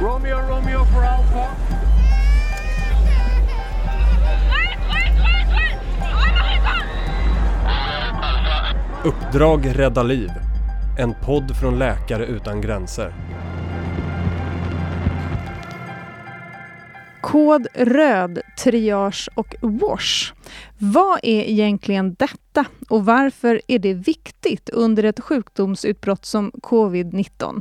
Romeo, Romeo for Alpha. Uppdrag rädda liv. En podd från Läkare utan gränser. Kod röd, triage och wash. Vad är egentligen detta och varför är det viktigt under ett sjukdomsutbrott som covid-19?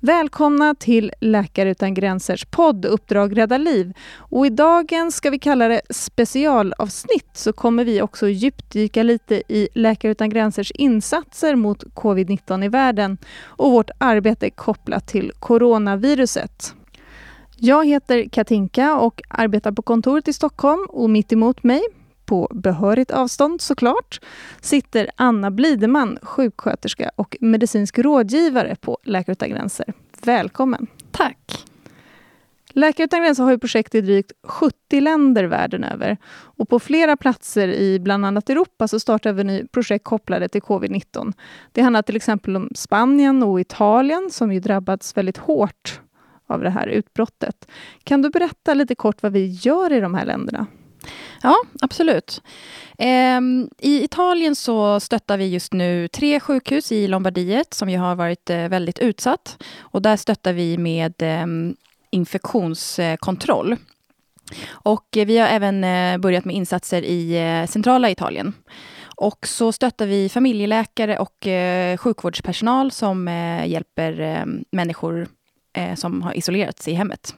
Välkomna till Läkare utan gränsers podd Uppdrag rädda liv. Och I dagens, ska vi kalla det specialavsnitt, så kommer vi också djupdyka lite i Läkare utan gränsers insatser mot covid-19 i världen och vårt arbete kopplat till coronaviruset. Jag heter Katinka och arbetar på kontoret i Stockholm och mitt emot mig, på behörigt avstånd såklart, sitter Anna Blideman, sjuksköterska och medicinsk rådgivare på Läkare utan gränser. Välkommen! Tack! Läkare utan gränser har ju projekt i drygt 70 länder världen över. Och på flera platser i bland annat Europa så startar vi nu projekt kopplade till covid-19. Det handlar till exempel om Spanien och Italien som ju drabbats väldigt hårt av det här utbrottet. Kan du berätta lite kort vad vi gör i de här länderna? Ja, absolut. Ehm, I Italien så stöttar vi just nu tre sjukhus i Lombardiet som ju har varit eh, väldigt utsatt. Och där stöttar vi med eh, infektionskontroll. Och eh, vi har även eh, börjat med insatser i eh, centrala Italien. Och så stöttar vi familjeläkare och eh, sjukvårdspersonal som hjälper ehm, människor eh, som har isolerats i hemmet.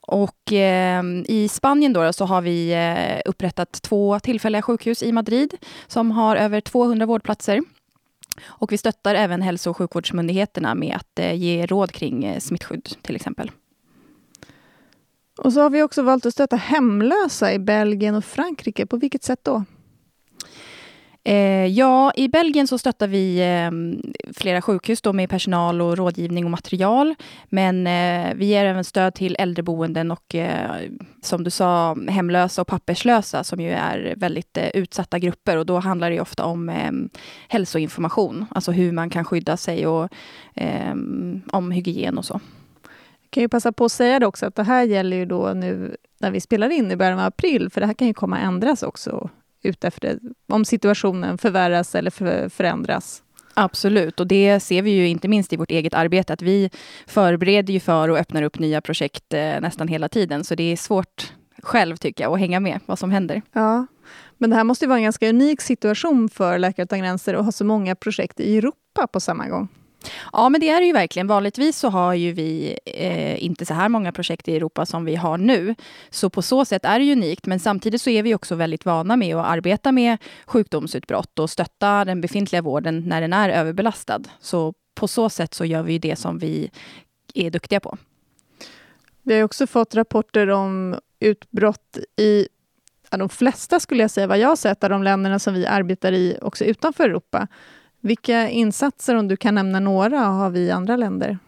Och eh, i Spanien då, så har vi eh, upprättat två tillfälliga sjukhus i Madrid som har över 200 vårdplatser. Och vi stöttar även hälso och sjukvårdsmyndigheterna med att eh, ge råd kring eh, smittskydd till exempel. Och så har vi också valt att stötta hemlösa i Belgien och Frankrike. På vilket sätt då? Eh, ja, i Belgien så stöttar vi eh, flera sjukhus då med personal och rådgivning och material. Men eh, vi ger även stöd till äldreboenden och eh, som du sa, hemlösa och papperslösa som ju är väldigt eh, utsatta grupper. Och då handlar det ofta om ehm, hälsoinformation, alltså hur man kan skydda sig och ehm, om hygien och så. Jag kan ju passa på att säga det också att det här gäller ju då nu när vi spelar in i början av april, för det här kan ju komma att ändras också utefter om situationen förvärras eller för, förändras. Absolut, och det ser vi ju inte minst i vårt eget arbete, att vi förbereder ju för och öppnar upp nya projekt eh, nästan hela tiden, så det är svårt själv tycker jag att hänga med vad som händer. Ja, men det här måste ju vara en ganska unik situation för Läkare utan gränser att ha så många projekt i Europa på samma gång. Ja, men det är det ju verkligen. Vanligtvis så har ju vi eh, inte så här många projekt i Europa som vi har nu. Så på så sätt är det unikt. Men samtidigt så är vi också väldigt vana med att arbeta med sjukdomsutbrott och stötta den befintliga vården när den är överbelastad. Så på så sätt så gör vi det som vi är duktiga på. Vi har också fått rapporter om utbrott i de flesta, skulle jag säga, vad jag har sett, av de länderna som vi arbetar i också utanför Europa. Vilka insatser, om du kan nämna några, har vi i andra länder?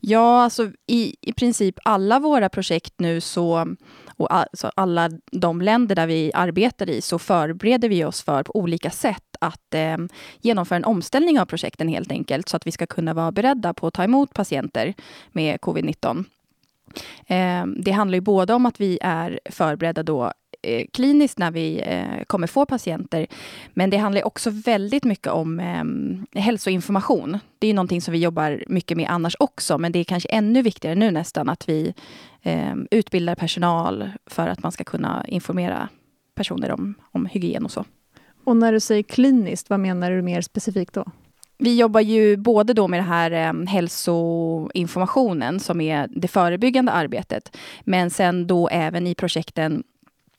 Ja, alltså i, i princip alla våra projekt nu så och alltså alla de länder där vi arbetar i så förbereder vi oss för på olika sätt att eh, genomföra en omställning av projekten helt enkelt så att vi ska kunna vara beredda på att ta emot patienter med covid-19. Eh, det handlar ju både om att vi är förberedda då eh, kliniskt när vi eh, kommer få patienter. Men det handlar också väldigt mycket om eh, hälsoinformation. Det är någonting som vi jobbar mycket med annars också, men det är kanske ännu viktigare nu nästan att vi eh, utbildar personal för att man ska kunna informera personer om, om hygien och så. Och när du säger kliniskt, vad menar du mer specifikt då? Vi jobbar ju både då med det här eh, hälsoinformationen som är det förebyggande arbetet, men sen då även i projekten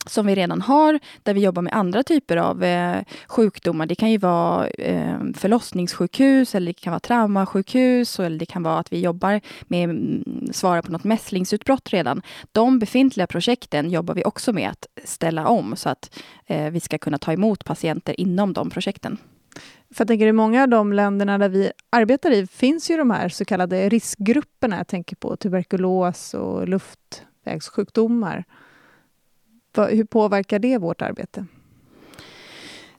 som vi redan har, där vi jobbar med andra typer av eh, sjukdomar. Det kan ju vara eh, förlossningssjukhus, eller det kan vara traumasjukhus, eller det kan vara att vi jobbar med mm, svara på något mässlingsutbrott redan. De befintliga projekten jobbar vi också med att ställa om, så att eh, vi ska kunna ta emot patienter inom de projekten. För jag tänker i många av de länderna där vi arbetar i finns ju de här så kallade riskgrupperna. Jag tänker på tuberkulos och luftvägssjukdomar. Hur påverkar det vårt arbete?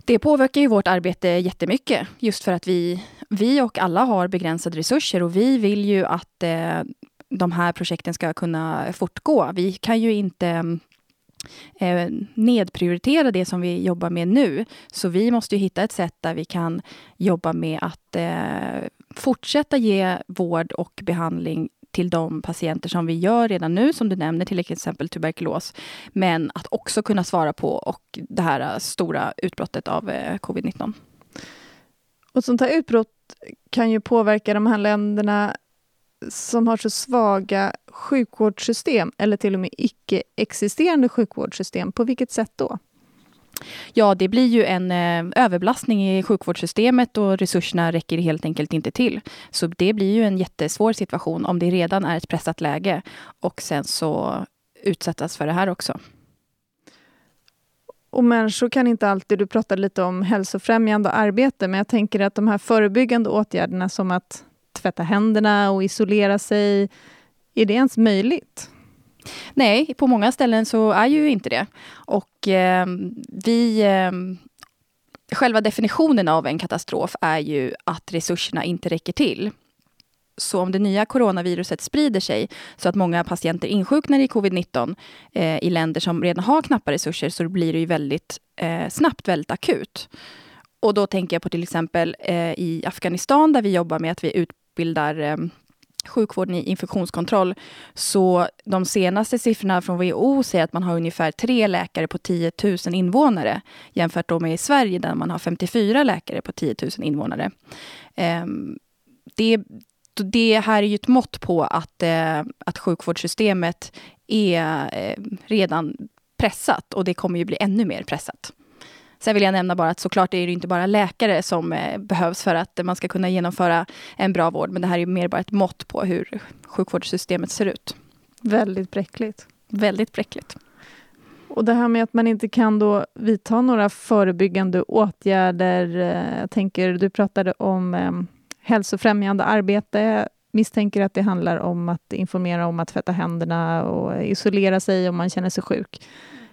Det påverkar ju vårt arbete jättemycket, just för att vi, vi och alla har begränsade resurser och vi vill ju att eh, de här projekten ska kunna fortgå. Vi kan ju inte eh, nedprioritera det som vi jobbar med nu. Så vi måste hitta ett sätt där vi kan jobba med att eh, fortsätta ge vård och behandling till de patienter som vi gör redan nu, som du nämner, till exempel tuberkulos. Men att också kunna svara på och det här äh, stora utbrottet av äh, covid-19. Och sånt här utbrott kan ju påverka de här länderna som har så svaga sjukvårdssystem eller till och med icke-existerande sjukvårdssystem. På vilket sätt då? Ja, det blir ju en eh, överbelastning i sjukvårdssystemet och resurserna räcker helt enkelt inte till. Så det blir ju en jättesvår situation om det redan är ett pressat läge och sen så utsättas för det här också. Och människor kan inte alltid, du pratade lite om hälsofrämjande arbete, men jag tänker att de här förebyggande åtgärderna som att tvätta händerna och isolera sig, är det ens möjligt? Nej, på många ställen så är ju inte det. Och eh, vi... Eh, själva definitionen av en katastrof är ju att resurserna inte räcker till. Så om det nya coronaviruset sprider sig så att många patienter insjuknar i covid-19 eh, i länder som redan har knappa resurser så blir det ju väldigt eh, snabbt väldigt akut. Och då tänker jag på till exempel eh, i Afghanistan där vi jobbar med att vi utbildar eh, sjukvården i infektionskontroll. Så de senaste siffrorna från WHO säger att man har ungefär tre läkare på 10 000 invånare jämfört då med i Sverige där man har 54 läkare på 10 000 invånare. Ehm, det, det här är ju ett mått på att, eh, att sjukvårdssystemet är eh, redan pressat och det kommer ju bli ännu mer pressat. Sen vill jag nämna bara att såklart är det inte bara läkare som eh, behövs för att man ska kunna genomföra en bra vård, men det här är mer bara ett mått på hur sjukvårdssystemet ser ut. Väldigt bräckligt. Väldigt bräckligt. Och det här med att man inte kan då vidta några förebyggande åtgärder. Eh, jag tänker, du pratade om eh, hälsofrämjande arbete. Misstänker att det handlar om att informera om att tvätta händerna och isolera sig om man känner sig sjuk.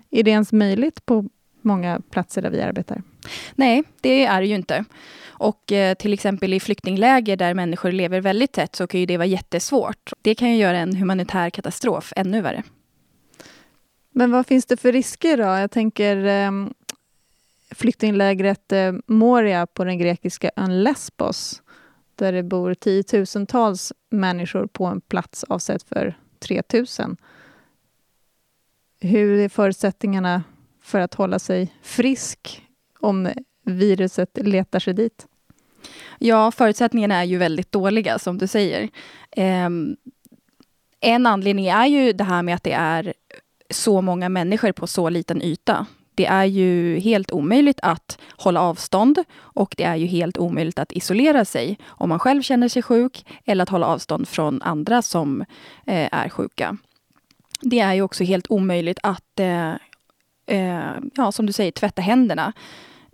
Är det ens möjligt på många platser där vi arbetar? Nej, det är det ju inte. Och eh, till exempel i flyktingläger där människor lever väldigt tätt så kan ju det vara jättesvårt. Det kan ju göra en humanitär katastrof ännu värre. Men vad finns det för risker då? Jag tänker eh, flyktinglägret eh, Moria på den grekiska ön Lesbos där det bor tiotusentals människor på en plats avsedd för 3000. Hur är förutsättningarna för att hålla sig frisk om viruset letar sig dit? Ja, förutsättningarna är ju väldigt dåliga, som du säger. Eh, en anledning är ju det här med att det är så många människor på så liten yta. Det är ju helt omöjligt att hålla avstånd och det är ju helt omöjligt att isolera sig om man själv känner sig sjuk eller att hålla avstånd från andra som eh, är sjuka. Det är ju också helt omöjligt att eh, eh, ja, som du säger, tvätta händerna.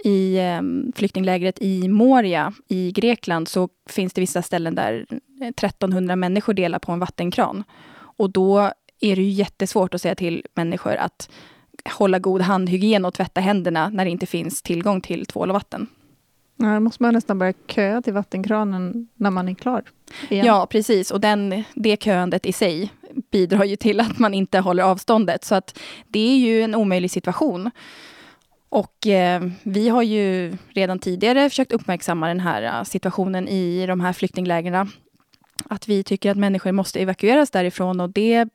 I eh, flyktinglägret i Moria i Grekland så finns det vissa ställen där eh, 1300 människor delar på en vattenkran. Och då är det ju jättesvårt att säga till människor att hålla god handhygien och tvätta händerna när det inte finns tillgång till tvål och vatten. Ja, då måste man nästan börja köa till vattenkranen när man är klar. Igen. Ja, precis. Och den, det köandet i sig bidrar ju till att man inte håller avståndet. Så att det är ju en omöjlig situation. Och eh, vi har ju redan tidigare försökt uppmärksamma den här uh, situationen i de här flyktinglägren. Att vi tycker att människor måste evakueras därifrån och det,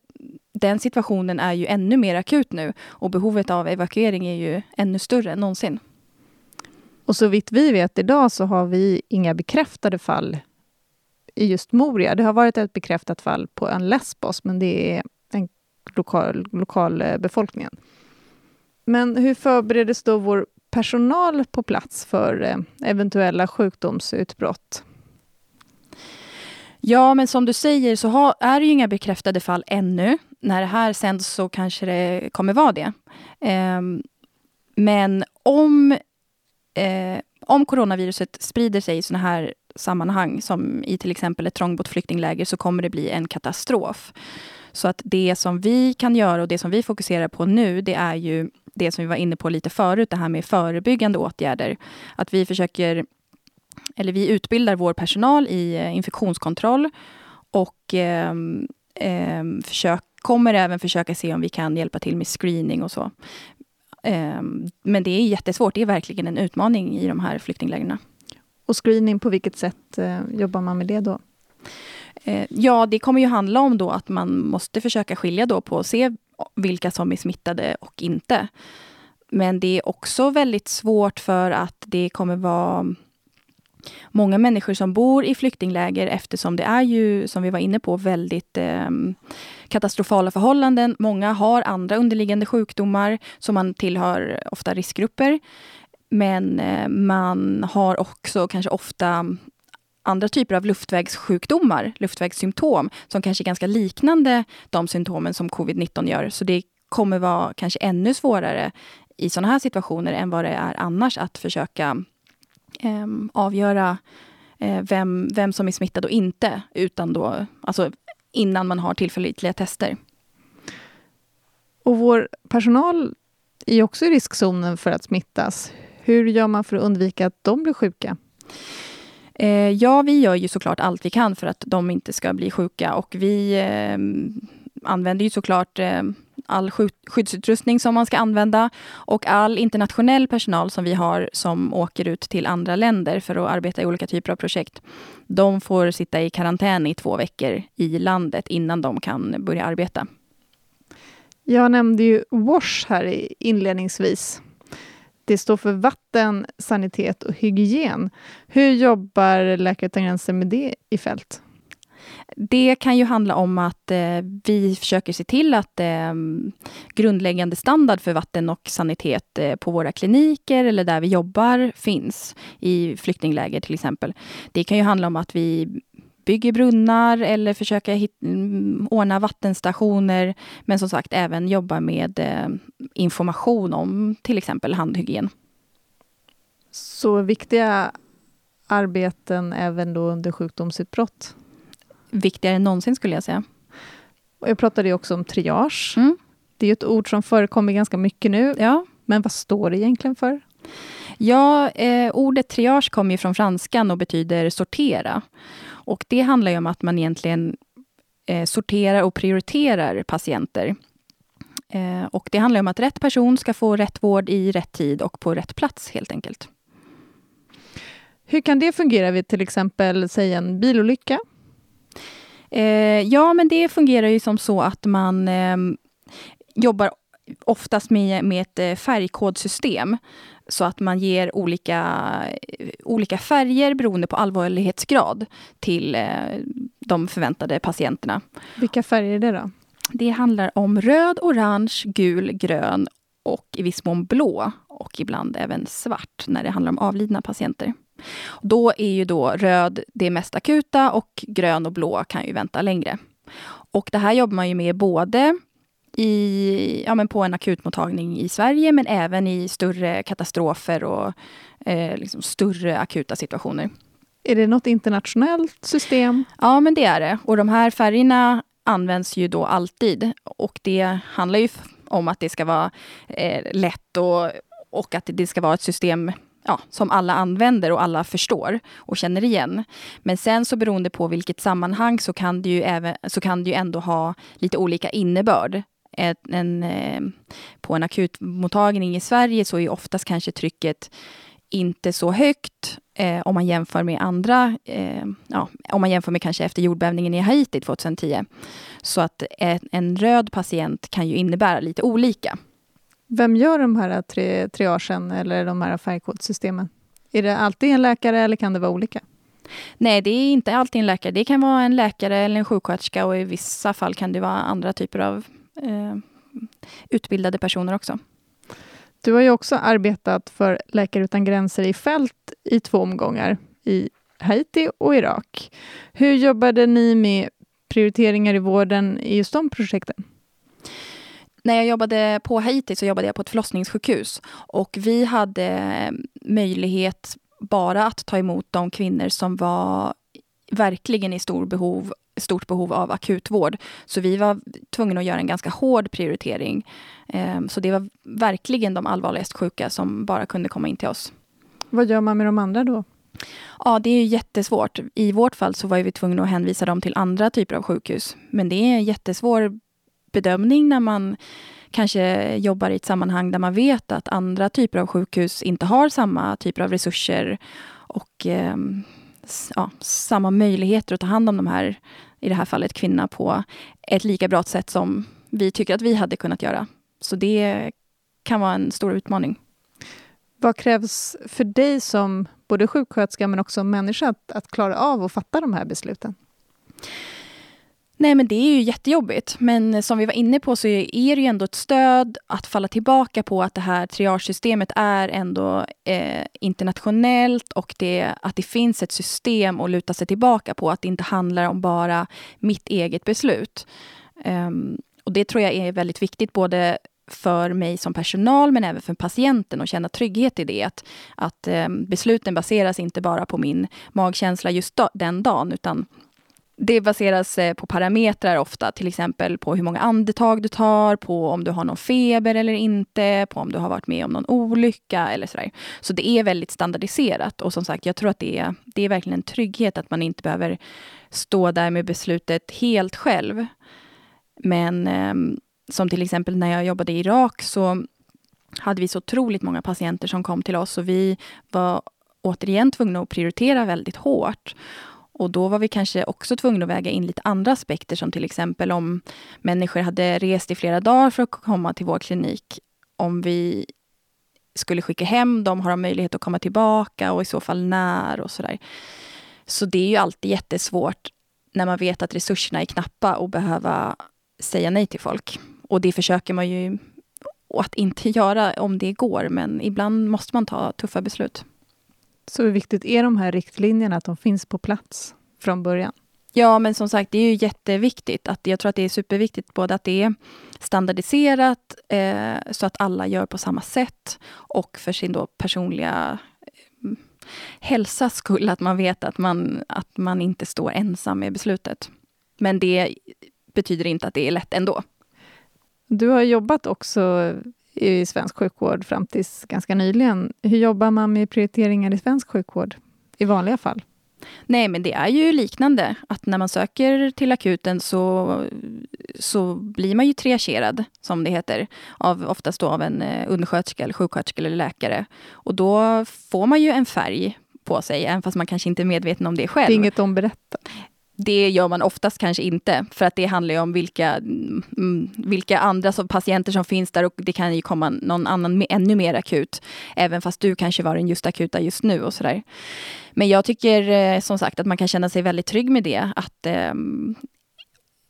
den situationen är ju ännu mer akut nu. Och behovet av evakuering är ju ännu större än någonsin. Och så vitt vi vet idag så har vi inga bekräftade fall i just Moria. Det har varit ett bekräftat fall på ön Lesbos, men det är en lokal, lokal befolkningen. Men hur förbereddes då vår personal på plats för eh, eventuella sjukdomsutbrott? Ja, men som du säger så har, är det ju inga bekräftade fall ännu. När det här sänds så kanske det kommer vara det. Eh, men om eh, om coronaviruset sprider sig i såna här sammanhang, som i till exempel ett trångbott flyktingläger, så kommer det bli en katastrof. Så att det som vi kan göra och det som vi fokuserar på nu, det är ju det som vi var inne på lite förut, det här med förebyggande åtgärder. Att vi försöker, eller vi utbildar vår personal i eh, infektionskontroll och eh, eh, försök, kommer även försöka se om vi kan hjälpa till med screening och så. Eh, men det är jättesvårt. Det är verkligen en utmaning i de här flyktinglägren. Och screening, på vilket sätt eh, jobbar man med det då? Eh, ja, det kommer ju handla om då att man måste försöka skilja då på och se vilka som är smittade och inte. Men det är också väldigt svårt för att det kommer vara många människor som bor i flyktingläger eftersom det är ju, som vi var inne på, väldigt eh, katastrofala förhållanden. Många har andra underliggande sjukdomar, så man tillhör ofta riskgrupper. Men eh, man har också kanske ofta andra typer av luftvägssjukdomar, luftvägssymptom, som kanske är ganska liknande de symptomen som covid-19 gör. Så det kommer vara kanske ännu svårare i sådana här situationer än vad det är annars att försöka eh, avgöra eh, vem, vem som är smittad och inte, utan då, alltså innan man har tillförlitliga tester. Och vår personal är också i riskzonen för att smittas. Hur gör man för att undvika att de blir sjuka? Eh, ja, vi gör ju såklart allt vi kan för att de inte ska bli sjuka och vi eh, använder ju såklart eh, all skyddsutrustning som man ska använda och all internationell personal som vi har som åker ut till andra länder för att arbeta i olika typer av projekt. De får sitta i karantän i två veckor i landet innan de kan börja arbeta. Jag nämnde ju WASH här inledningsvis. Det står för vatten, sanitet och hygien. Hur jobbar Läkare utan gränser med det i fält? Det kan ju handla om att eh, vi försöker se till att eh, grundläggande standard för vatten och sanitet eh, på våra kliniker eller där vi jobbar finns. I flyktingläger till exempel. Det kan ju handla om att vi bygger brunnar eller försöker hit, mm, ordna vattenstationer. Men som sagt även jobba med eh, information om till exempel handhygien. Så viktiga arbeten även då under sjukdomsutbrott? Viktigare än någonsin skulle jag säga. Jag pratade ju också om triage. Mm. Det är ett ord som förekommer ganska mycket nu. Ja. Men vad står det egentligen för? Ja, eh, ordet triage kommer från franskan och betyder sortera. Och det handlar ju om att man egentligen eh, sorterar och prioriterar patienter. Eh, och det handlar om att rätt person ska få rätt vård i rätt tid och på rätt plats helt enkelt. Hur kan det fungera vid till exempel, säg en bilolycka? Eh, ja, men det fungerar ju som så att man eh, jobbar oftast med, med ett eh, färgkodsystem så att man ger olika, olika färger beroende på allvarlighetsgrad till eh, de förväntade patienterna. Vilka färger är det då? Det handlar om röd, orange, gul, grön och i viss mån blå och ibland även svart när det handlar om avlidna patienter. Då är ju då röd det mest akuta och grön och blå kan ju vänta längre. Och det här jobbar man ju med både i, ja, men på en akutmottagning i Sverige men även i större katastrofer och eh, liksom större akuta situationer. Är det något internationellt system? Ja, men det är det. Och de här färgerna används ju då alltid. Och det handlar ju om att det ska vara eh, lätt och, och att det ska vara ett system ja, som alla använder och alla förstår och känner igen. Men sen så beroende på vilket sammanhang så kan det ju, även, så kan det ju ändå ha lite olika innebörd en, en, eh, på en akutmottagning i Sverige så är oftast kanske trycket inte så högt eh, om man jämför med andra, eh, ja, om man jämför med kanske efter jordbävningen i Haiti 2010. Så att en, en röd patient kan ju innebära lite olika. Vem gör de här tri triagen eller de här färgkodsystemen? Är det alltid en läkare eller kan det vara olika? Nej, det är inte alltid en läkare. Det kan vara en läkare eller en sjuksköterska och i vissa fall kan det vara andra typer av eh, utbildade personer också. Du har ju också arbetat för Läkare utan gränser i fält i två omgångar, i Haiti och Irak. Hur jobbade ni med prioriteringar i vården i just de projekten? När jag jobbade på Haiti så jobbade jag på ett förlossningssjukhus och vi hade möjlighet bara att ta emot de kvinnor som var verkligen i stor behov stort behov av akutvård. Så vi var tvungna att göra en ganska hård prioritering. Ehm, så det var verkligen de allvarligast sjuka som bara kunde komma in till oss. Vad gör man med de andra då? Ja, det är ju jättesvårt. I vårt fall så var vi tvungna att hänvisa dem till andra typer av sjukhus. Men det är en jättesvår bedömning när man kanske jobbar i ett sammanhang där man vet att andra typer av sjukhus inte har samma typer av resurser och eh, ja, samma möjligheter att ta hand om de här, i det här fallet kvinnorna, på ett lika bra sätt som vi tycker att vi hade kunnat göra. Så det kan vara en stor utmaning. Vad krävs för dig som både sjuksköterska men också människa att, att klara av att fatta de här besluten? Nej, men det är ju jättejobbigt. Men som vi var inne på så är det ju ändå ett stöd att falla tillbaka på att det här triagesystemet är ändå eh, internationellt och det, att det finns ett system att luta sig tillbaka på. Att det inte handlar om bara mitt eget beslut. Um, och Det tror jag är väldigt viktigt både för mig som personal men även för patienten att känna trygghet i det. Att, att eh, besluten baseras inte bara på min magkänsla just då, den dagen utan det baseras eh, på parametrar ofta, till exempel på hur många andetag du tar, på om du har någon feber eller inte, på om du har varit med om någon olycka eller sådär. Så det är väldigt standardiserat och som sagt, jag tror att det är, det är verkligen en trygghet att man inte behöver stå där med beslutet helt själv. Men eh, som till exempel när jag jobbade i Irak så hade vi så otroligt många patienter som kom till oss och vi var återigen tvungna att prioritera väldigt hårt. Och då var vi kanske också tvungna att väga in lite andra aspekter som till exempel om människor hade rest i flera dagar för att komma till vår klinik. Om vi skulle skicka hem dem, har de möjlighet att komma tillbaka och i så fall när och sådär. Så det är ju alltid jättesvårt när man vet att resurserna är knappa och behöva säga nej till folk. Och det försöker man ju att inte göra om det går, men ibland måste man ta tuffa beslut. Så hur viktigt är de här riktlinjerna, att de finns på plats från början? Ja, men som sagt, det är ju jätteviktigt. Att, jag tror att det är superviktigt både att det är standardiserat eh, så att alla gör på samma sätt och för sin då personliga eh, hälsas skull, att man vet att man, att man inte står ensam med beslutet. Men det betyder inte att det är lätt ändå. Du har jobbat också i svensk sjukvård fram tills ganska nyligen. Hur jobbar man med prioriteringar i svensk sjukvård i vanliga fall? Nej, men det är ju liknande. Att när man söker till akuten så, så blir man ju triagerad, som det heter. Av, oftast då av en eh, undersköterska, eller sjuksköterska eller läkare. Och då får man ju en färg på sig, även fast man kanske inte är medveten om det själv. Det är inget de berättar? Det gör man oftast kanske inte, för att det handlar ju om vilka, mm, vilka andra som, patienter som finns där och det kan ju komma någon annan ännu mer akut. Även fast du kanske var den just akuta just nu och sådär. Men jag tycker eh, som sagt att man kan känna sig väldigt trygg med det. Att eh,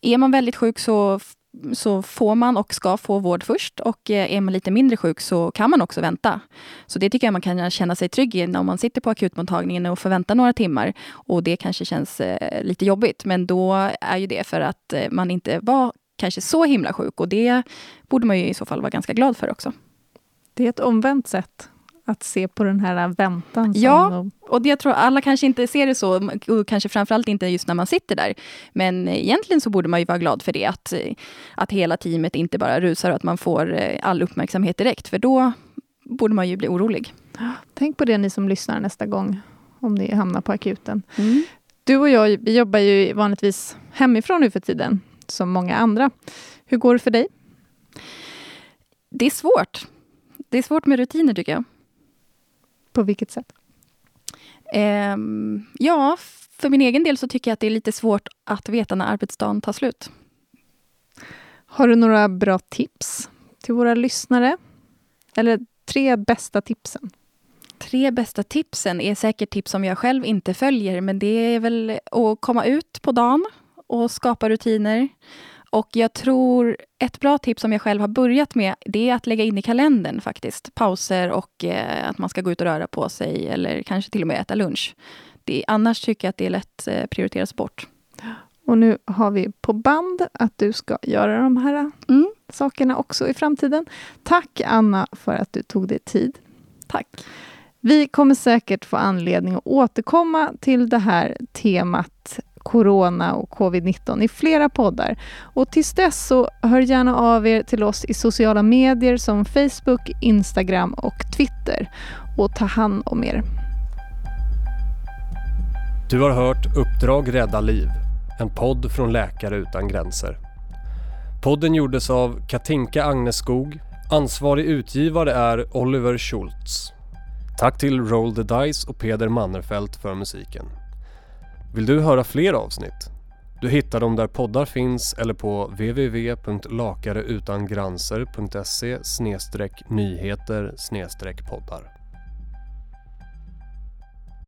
är man väldigt sjuk så så får man och ska få vård först och eh, är man lite mindre sjuk så kan man också vänta. Så det tycker jag man kan känna sig trygg i om man sitter på akutmottagningen och får vänta några timmar och det kanske känns eh, lite jobbigt. Men då är ju det för att eh, man inte var kanske så himla sjuk och det borde man ju i så fall vara ganska glad för också. Det är ett omvänt sätt att se på den här väntan. ja, och det, jag tror alla kanske inte ser det så, och kanske framförallt inte just när man sitter där. Men egentligen så borde man ju vara glad för det, att, att hela teamet inte bara rusar och att man får eh, all uppmärksamhet direkt, för då borde man ju bli orolig. Tänk på det ni som lyssnar nästa gång, om ni hamnar på akuten. Mm. Du och jag vi jobbar ju vanligtvis hemifrån nu för tiden, som många andra. Hur går det för dig? Det är svårt. Det är svårt med rutiner tycker jag. På vilket sätt? Um, ja, för min egen del så tycker jag att det är lite svårt att veta när arbetsdagen tar slut. Har du några bra tips till våra lyssnare? Eller tre bästa tipsen? Tre bästa tipsen är säkert tips som jag själv inte följer, men det är väl att komma ut på dagen och skapa rutiner. Och jag tror ett bra tips som jag själv har börjat med, det är att lägga in i kalendern faktiskt. Pauser och eh, att man ska gå ut och röra på sig eller kanske till och med äta lunch. Det, annars tycker jag att det är lätt eh, prioriteras bort. Och nu har vi på band att du ska göra de här mm. sakerna också i framtiden. Tack Anna för att du tog dig tid. Tack. Vi kommer säkert få anledning att återkomma till det här temat corona och covid-19 i flera poddar. Och tills dess så hör gärna av er till oss i sociala medier som Facebook, Instagram och Twitter. Och ta hand om er. Du har hört Uppdrag rädda liv, en podd från Läkare utan gränser. Podden gjordes av Katinka Agneskog. Ansvarig utgivare är Oliver Schultz. Tack till Roll the Dice och Peder Mannerfelt för musiken. Vill du höra fler avsnitt? Du hittar dem där poddar finns eller på www.lakareutangranser.se nyheter poddar.